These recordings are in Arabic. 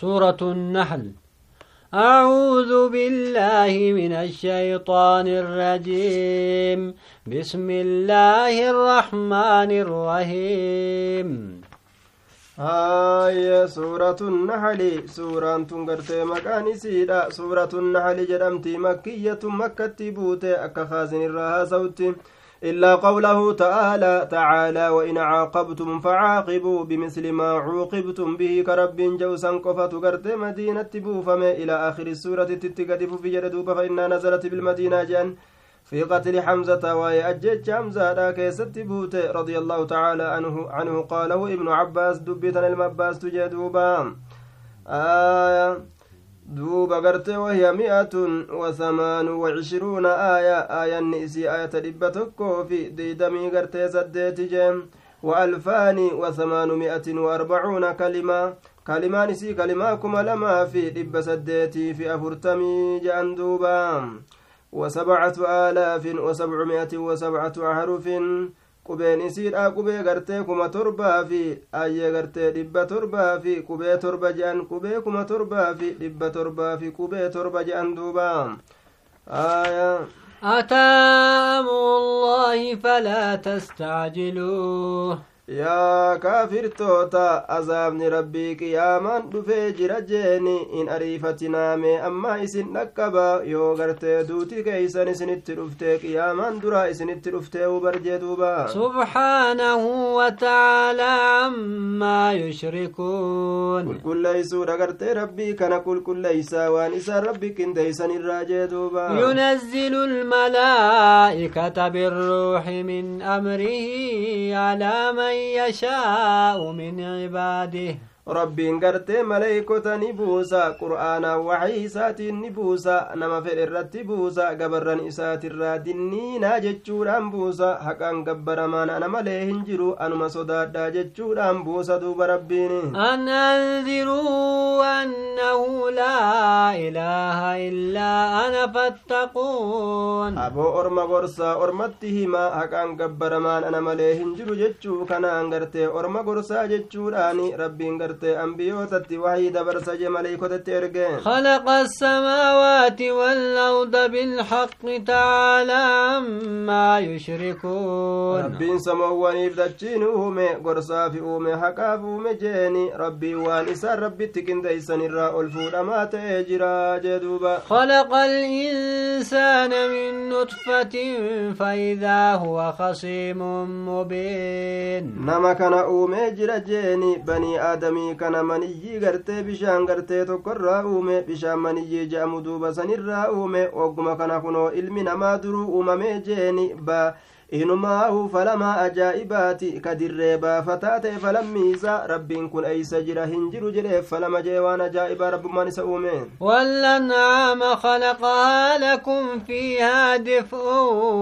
سورة النحل. أعوذ بالله من الشيطان الرجيم. بسم الله الرحمن الرحيم. آية سورة النحل. سورة تنقرتي مكان سيدا. سورة النحل جدمتي مكية مكة بوتي. أكا خازن الرها صوتي إلا قوله تعالى تعالى وإن عاقبتم فعاقبوا بمثل ما عوقبتم به كرب جوسا قفة قرت مدينة بوفم إلى آخر السورة تتقدف في جردوب فإنها نزلت بالمدينة جان في قتل حمزة وهي أجج حمزة لا كيست بوت رضي الله تعالى عنه عنه قاله ابن عباس دبتنا المباس تجدوبا. آية duuba garte wahiya mi'atun wasamaanu wacishruuna aaya aayanni isii aayata dhibba tokkoo fi diidamii gartee saddeeti jee وألفان وثمانمائة وأربعون كلمة كلمان سي كلمة كما لما في دب سديتي في أفرتمي جاندوبا وسبعة آلاف وسبعمائة وسبعة أحرف qubeen isiidha qubee gartee kuma torbaa fi ayyee gartee dhibba torbaa fi qubee torba je'an qubee kuma torbaa fi dhibba torbaa fi qubee torba je'an duuba أتى أمر الله فلا تستعجلوه yaa kaafirtoota azaabni rabbii qiyaamaan dhufee jira jeeni in ariifatinaame amma isin dhaqqaba yoo gartee duuti keeysan isinitti dhuftee qiyaamaan duraa isinitti dhuftee ubarjee duuba subxaanahu watacaalaa cammaa yushrikuun qulqulleeysuudha gartee rabbii kana qulqulleeysaa waan isaan rabbi qindeeysan irraa jee duuba yunazzilu lmalaa'ikata birruuxi min amrihi calaa man يشاء من عباده. Rabbiin gartee maleeykota ni buusa qur'aanaan waxii isaatiin ni buusa nama fedhe irratti buusa gabarran isaatirraa dinniinaa jechuudhaan buusa haqaan gabbaramaan ana malee hin jiru anuma sodaadhaa jechuudhaan buusa duuba rabbiin an anziruu annahu laa ilaaha illaa ana fattaquun aboo orma gorsaa ormatti himaa haqaan gabbaramaan ana malee hin jiru jechuu kanaan gartee orma gorsaa jechuudhaan rabbiin gartee gartee ambiyootatti wahii dabarsa je maleeykotatti erge خلق السماوات والأرض بالحق تعالى عما يشركون ربين دچين uume gorsaaf uume haqaaf uume jeeni rabbii waan isaan rabbitti qindeeysan irraa ol fuudhamaa ta'ee jira jee duuba خلق الإنسان من نطفة فإذا هو خصيم مبين نما كان uume jira jeeni banii aadamii sanii kana maniyyii gartee bishaan gartee tokkorraa uume bishaan maniyyii je'amu duuba sanirraa uume ogguma kana kunoo ilmi namaa duruu uumamee jeeni ba inumaahu falama ajaa'ibaati ka dirree baafataa ta'e falammiisa rabbiin kun eeysa jira hin jiru jedheef falama jee waan ajaa'ibaa rabbummaan isa uume والأنعام خلقها لكم فيها دفء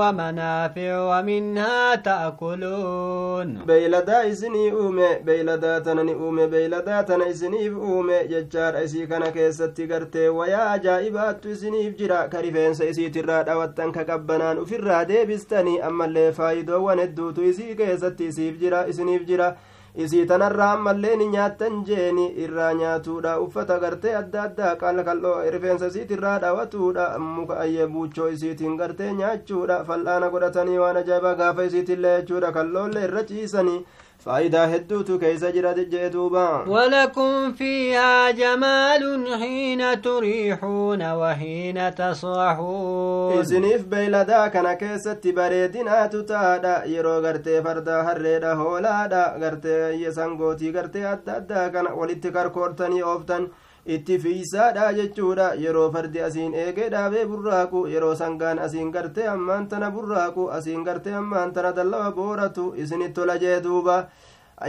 ومنافع ومنها تأكلون isinii uume beeyladaa tana ni uume beeyladaa tana isiniif uume jechaadha isii kana keessatti gartee wayaa ajaa'ibaattu isiniif jira ka rifeensa isiitirraa dhawattan ka qabbanaan ufirraa deebistanii amma ammallee faayidoowwan hedduutu isii keessatti isiif jira isiniif jira isii tanarraa ammallee ni nyaattan jeeni irraa nyaatuudha uffata gartee adda addaa qaala kal'oo rifeensa isiit irraa dhawatuudha muka ayyee buuchoo isiitiin gartee nyaachuudha fal'aana godhatanii waan ajaa'ibaa gaafa isiitillee jechuudha kalloollee irra ciisanii faayidaa hedduutu keeysa jira jee duuba walakum fiihaa jamaalun xiina turiixuuna waxiina tasraxuun isiniif beeyladaa kana keessatti bareedinaatu taadha yeroo gartee fardaa harreedha hoolaadha gartee sangootii gartee adda addaa kana walitti karkoortanii ooftan itti fiisaadha jechuudha yeroo fardi asiin eegee dhaabee burraaqu yeroo sangaan asiin gartee ammaan tana burraaqu asiin gartee ammaan tana dallawa booratu isinit tola jee duuba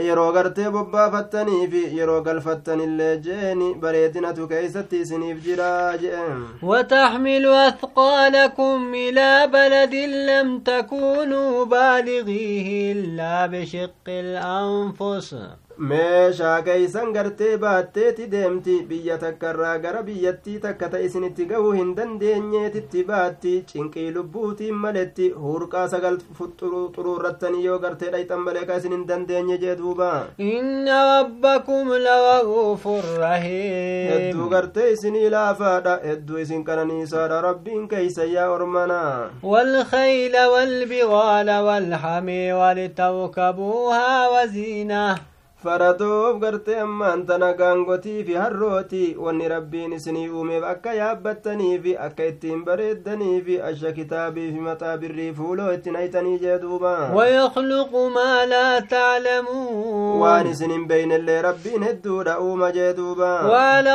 yeroo gartee bobbaafattanii fi yeroo galfattanillee jeeni bareedinatu keeysatti isiniif jira jeen وتحمل أثقالكم إلى بلد لم تكونوا بالغيه إلا بشق الأنفس meeshaa keeysan gartee baatteeti deemti biyya takkarraa gara biyyattii takka ta isinitti gahuu hin dandeenyeetitti baatti cinqii lubbuutiin maletti hurqaa sagal xuruurrattanii yoo gartee dhayxan malee ka isin hin dandeenye jee duuba inna rabbakum lawa'uufun rahiim hedduu gartee isinii laafaadha hedduu isin qananiisaadha rabbiin keeysa yaa ormana والخيل والبغال والحمي ولتركبوها وزينه faradoof gartee ammaan tana gaangotii fi harrooti wanni rabbiin isinii uumeef akka yaabbattanii fi akka ittiin bareeddanii fi asha kitaabii fi maxaa birrii fuuloo ittiin haytanii jee duuba ويخلق ما لا تعلمون waan isin hin beeynellee rabbiin hedduudha uuma jee duuba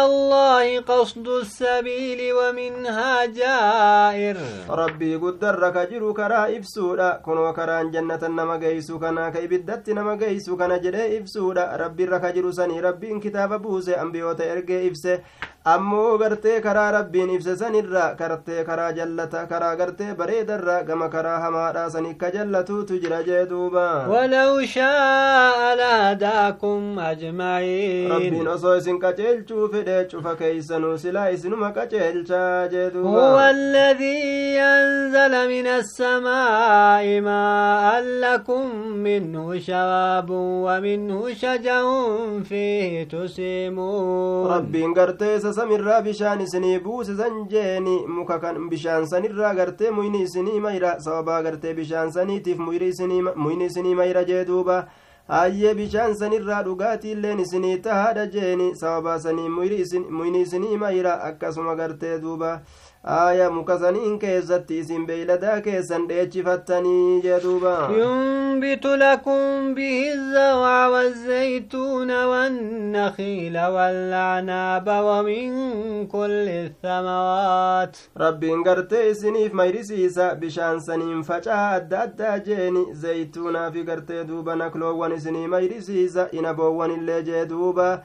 الله قصد السبيل ومنها جائر rabbii guddarra ka jiru karaa ibsuudha kunoo karaan jannatan nama geeysu kana ka ibiddatti nama geeysu kana jedhee ibsuudha jechuudha rabbiirra ka jiru sanii rabbiin kitaaba buuse ambiyoota ergee ibse ammoo gartee karaa rabbiin ibse sanirra gartee karaa jallata karaa gartee bareedarra gama karaa hamaadha sani ka jallatuutu jira jee duuba ولو شاء لهداكم أجمعين rabbiin osoo isin qaceelchuu fedhe cufa keeysanuu silaa isinuma qaceelchaa jee duuba الذي أنزل من السماء ماء لكم منه شراب ومنه شجر فيه تسيمون rabbiin gartee isa samirraa bishaan isinii buuse san jeeni muka kan bishaan sanirraa gartee muyni isinii mayra sababaa gartee bishaan saniitiif muyni isinii mayra jee duuba hayyee bishaan sanirraa dhugaatiilleen isinii tahaadha jeeni sababaa sanii muyni isinii mayra akkasuma gartee duuba aaya muka saniin keessatti isin beeyladaa keessan dheechifattanii jee duuba ينبت لكم به الزرع والزيتون والنخيل والعناب ومن كل الثمرات isiniif mayrisiisa bishaan saniin facaa adda addaa jeeni zaytuunaa fi gartee duuba nakloowwan isinii mayrisiisa inaboowwan illee jee duuba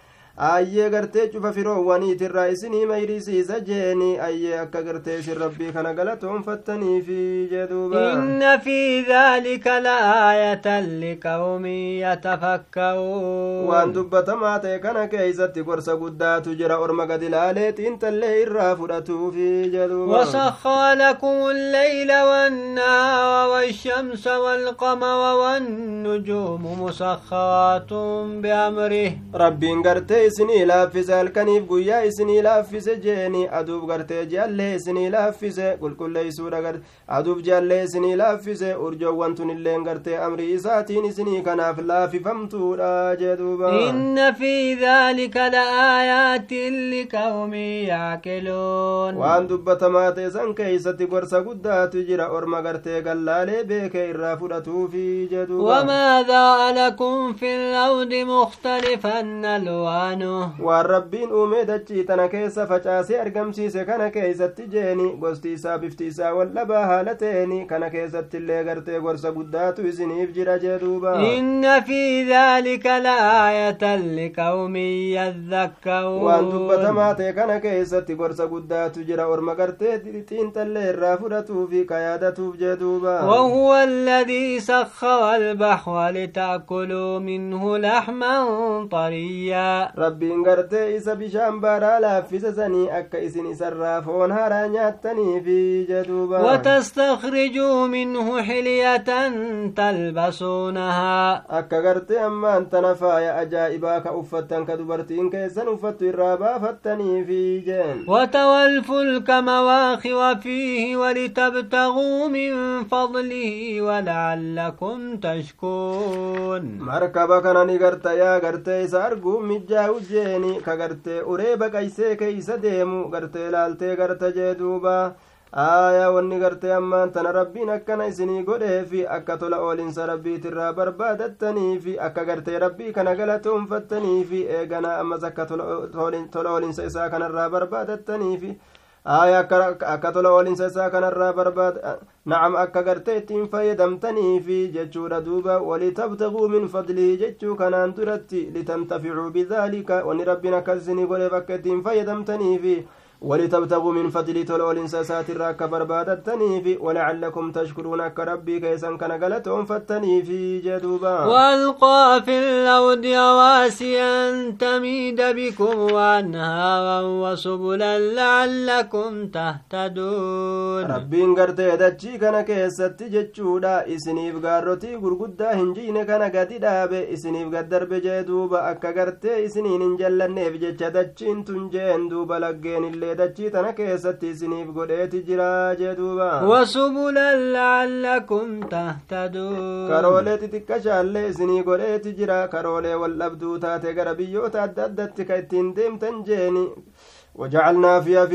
ayyee gartee cufa firoowwaniitirraa isinii mayrisiisa jeeni ayyee akka gartee isin rabbii kana galatoonfattaniifi jee duuba إن في ذلك لآية لقوم يتفكرون waan dubbatamaa ta'e kana keeysatti gorsa guddaatu jira orma gad ilaalee xiintallee irraa fudhatuufi jee duuba وسخر لكم الليل والنهار والشمس والقمر والنجوم مسخرات بأمره rabbiin gartee isinii laaffise halkaniif guyyaa isinii laaffise jeeni aduuf gartee ji'allee isinii laaffise qulqulleeysuudha gar aduuf ji'allee isinii laaffise urjoowwan tun illeen gartee amrii isaatiin isinii kanaaf jee duuba إن في ذلك لآيات لقوم يعقلون waan dubbatamaa ta'e san keeysatti gorsa guddaatu jira orma gartee gallaalee beekee irraa fudhatuufi jee duuba وما ذا لكم في الأرض ألوانه waan rabbiin uumee dachii tana keessa facaasee argamsiise kana keeysatti jeeni gosti isaa bifti isaa wal dhabaa haala ta'eni kana keessatti illee gartee gorsa guddaatu isiniif jira jee duuba إن في ذلك لآية لقوم يذكرون waan dubbatamaa ta'e kana keessatti gorsa guddaatu jira orma gartee xiinxallee irraa fudhatuufi ka yaadatuuf jee duuba وهو الذي سخر البحر لتأكلوا منه لحما طريا rabbiin gartee isa bishaan baaraa laaffise sanii akka isin isarraa foon haaraa nyaattaniifi jee duuba وتستخرجوا منه حلية تلبسونها akka gartee ammaan tana faaya ajaa'ibaa ka uffattan ka dubartiin keessan uffattu irraa baafattaniifi jeen الفلك مواخر فيه ولتبتغوا من فضله ولعلكم تشكرون markaba kana ni garta yaa gartee isa arguu mijjaa'u jeeni ka gartee uree baqaysee keeysa deemu gartee laaltee garta jee duuba aayaa wanni gartee ammaan tana rabbiin akkana isinii godheefi akka tola oolinsa rabbiitirraa barbaadattaniifi akka gartee rabbii kana galatoonfattaniifi eeganaa ammas akka tola oolinsa isaa kanarraa barbaadattaniifi aya akka tola oolinsa isaa kanarraa barbaada nacam akka gartee ittiin fayyadamtaniifi jechuudha duuba walitabtaguu min fadlihi jechuu kanaan duratti litantaficuu bidaalika wanni rabbiin akkas isinii godheef akka ittiin fayyadamtaniifi ولتبتغوا من فضل تلول ساسات الراك بربادتني في ولعلكم تشكرون كربي كيسا كان قلتهم فتني في جدوبا. والقى في الأرض رواسي أن تميد بكم وأنهارا وسبلا لعلكم تهتدون. ربين قرتي دجي كان كيست جتشودا إسنيف قارتي قرقدا هنجين كان قد دابي إسنيف قدر بجدوبا أكا قرتي إسنين انجلنيف جتش دجين تنجين دوبا لقين اللي dachii tana keessatti isiniif godheeti jira jee duuba wasubulan laallakum tahtaduun karoolee xixiqqashaallee isinii godheeti jira karoolee wal dhabduu taate gara biyyoota adda addatti ka ittiin deemtan jeeni wajacalnaa fiha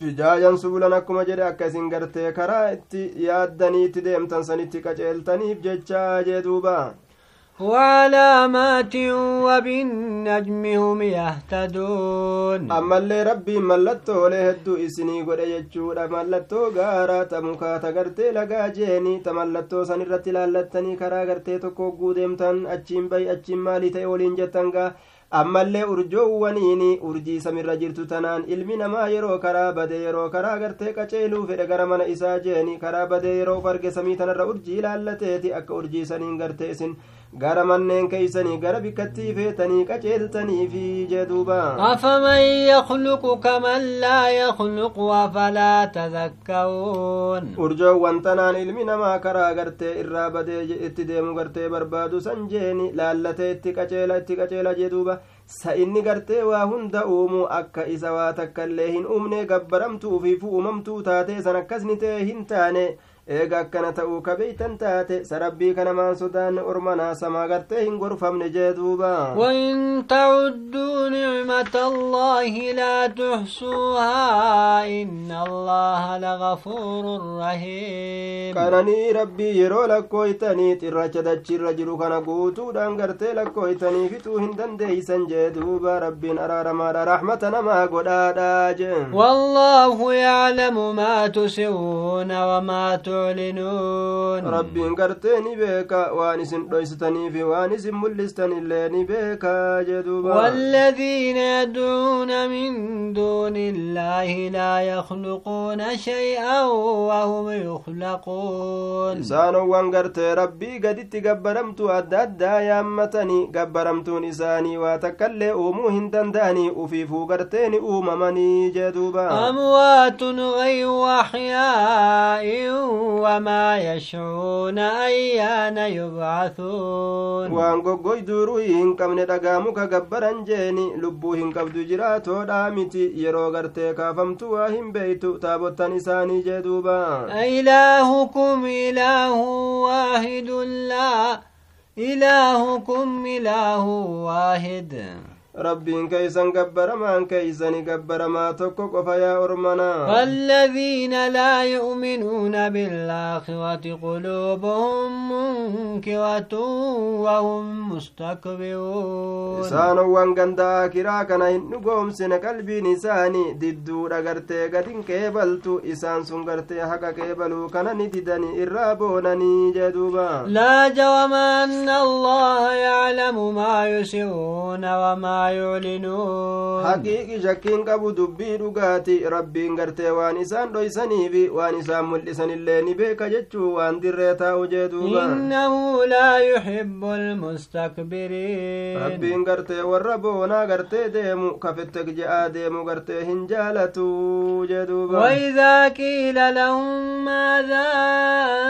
fijaajan subulan akkuma jedhe akka isin gartee karaa itti yaaddaniitti deemtan sanitti qaceeltaniif jechaa jee duuba وعلامات وبالنجم هم يهتدون أما اللي ربي ملتو لهدو إسني قد يجود ملتو غارا تمكا تغرتي لغا جيني تملتو سنرتي لالتني كرا غرتي تكو قودمتن أجين بي أجين مالي تيولين جتنغا ammallee urjoowwaniini urjii samirra jirtu tanaan ilmi namaa yeroo karaa badee yeroo karaa gartee qaceeluu fedhe gara mana isaa jeeni karaa badee yeroo farge samii tanarra urjii ilaallateeti akka urjii saniin gartee isin gara manneen keeysanii gara bikkattii feetanii qaceeltaniifi jeduuba afaman yakluqu kaman laa yakluqu afalaa tadakkaruun urjoowwan tanaan ilmi namaa karaa gartee irraa badee itti deemu gartee barbaadu san jeeni laallatee itti qaceela itti qaceela jeduuba sa inni gartee waa hunda uumu akka isa waa takkaillee hin uumne gabbaramtuufi uumamtuu taatee san akkasni ta'e hin taane eega akkana ta'uu ka beeytan taate sarabbii kanamaan sodaanne ormanaa samaa gartee hin gorfamne jee duuba وإن تعدوا نعمة الله لا تحصوها إن الله لغفور رحيم kananii rabbii yeroo lakkooytanii xirracha dachirra jiru kana guutuudhaan gartee lakkooytanii fixuu hin dandeeysan jee duuba rabbiin araaramaadha raxmata namaa godhaadha jee والله يعلم ما تسرون وما تعلمون تعلنون ربين قرتني بيكا وانس دويستني في وانس ملستني اللي بيكا جدوبا والذين يدعون من دون الله لا يخلقون شيئا وهم يخلقون إسانو وان قرتي ربي قدت قبرمتو أدى أدى يامتني قبرمتون إساني واتكالي أومو هندنداني وفيفو قرتيني أوممني جدوبا أموات غير أحياء وما يشعرون أيان يبعثون waan goggoyduruu hin qabne dhagaamuka gabbaran jeeni lubbuu hin qabdu jiraatoodha miti yeroo gartee kaafamtu waa hin beeytu taabottan isaanii jee duuba ilaahukum ilaahu waahidun laa ilaahukum ilaahu waahid rabbiin keeysan gabbaramaan keeysani gabbaramaa tokko qofa yaa ormanaa والذين لا يؤمنون بالآخرة قلوبهم منكرة وهم مستكبرون ganda akiraa kana hin dhugoomsine qalbiin isaanii didduudha gartee gadin qeebaltu isaan sun gartee haqa qeebaluu kana ni didanii irraa boonanii jeduuba لا جرم أن الله يعلم ما يسرون وما يعلنون shakkiin qabu dubbii dhugaati rabbiin gartee waan isaan dhoysaniifi waan isaan mul'isanillee ni beeka jechuu waan dirree taa'u jee duuba إنه لا يحب المستكبرين boonaa gartee deemu kafette je'aa deemu gartee hin jaalatu jee duuba وإذا قيل لهم ماذا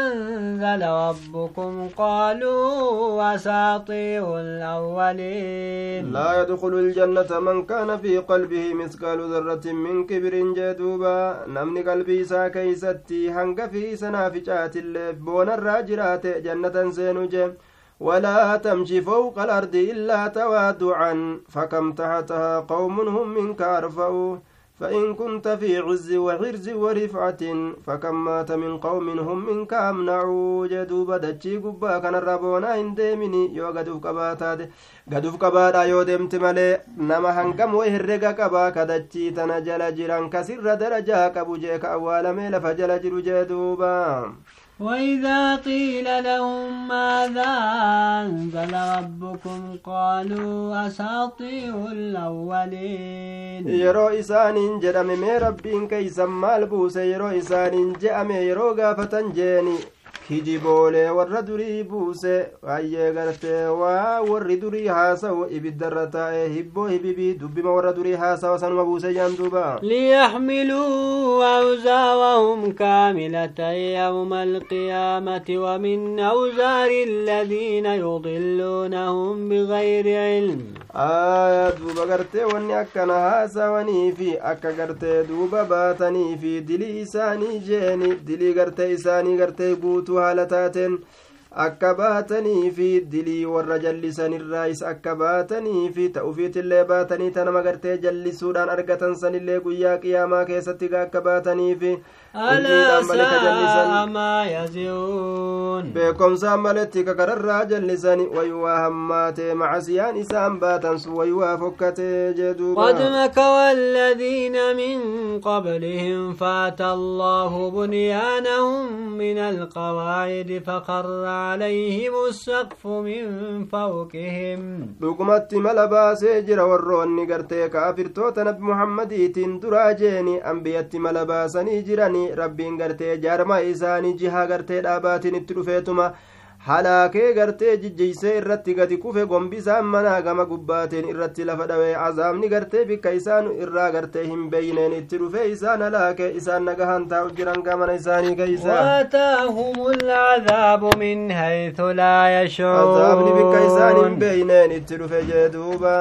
أنزل ربكم قالوا أساطير الأولين لا يدخل الجنة من كان في قلبه مثقال ذرة من كبر جدوبا نمني قلبي سا كيستي هنگ في سنافجات اللبون الراجرات جنة سينجي ولا تمشي فوق الأرض إلا توادعا فكم تحتها قوم هم منك أرفعوا. فإن كنت في عز وحرز ورفعة فكم مات من قوم هم منك أمنعوا جدوب دجي قبا كان الربونا هنديمني يو قدوف قباتات قدوف قباتا يو دمت ملي. نما هنقم وهرق قبا. كدجي تنجل جران كسر درجا. قبو جيك ميل فجل جرو جدوبا. وإذا قيل لهم ماذا أنزل ربكم قالوا أساطير الأولين يرو إسان جرم مي ربين كيسا مال بوس يرو إسان جأم يرو غافة جيني kijiboolee warra durii buuse baay'ee gartee waa warri durii haasa'u ibiddarra taa'e hibboo hibibii dubbima warra durii haasawa sanuma buuse jaan duuba liyaxmiluu أوزارهم كاملة يوم القيامة ومن أوزار الذين يضلونهم بغير علم. آية دوبا قرتي واني أكنا هاسا في أكا قرتي دوبا باتني في دلي إساني جيني. دلي قرتي إساني قرتي بوتو هالتاتين akka baatanii fi dilii warra jallisanirraayis akka baatanii fi ta'ufiitillee baatanii tanama gartee jallisuudhaan argatan sanillee guyyaa qiyaamaa keessatti akka baatanii fi beekomsaan maletti kakararraa jallisani waywaa hammaatee macasiyaan isaan baatan sun waywaa fokkatee قد مكر الذين من قبلهم فات الله بنيانهم من القواعد فقر عليهم السقف من فوقهم baasee jira warroonni gartee kaafirtoota nabi muhammadiitiin duraa jeeni ambiyatti mala baasanii jiranii rabbiin gartee jaarmaa isaanii jihaa gartee dhaabaatiin itti dhufeetuma halaakee gartee jijjiisee irratti gadi kufe gombisaan manaa gama gubbaateen irratti lafa dhawee azaabni gartee bikka isaan irraa gartee hin beeyneen itti dhufe isaan halaakee isaan nagahan taa'u jiran gamana isaanii keeysa واتاهم العذاب من حيث لا azaabni bikka isaan hin يشعرون beeyneen itti dhufe jee duuba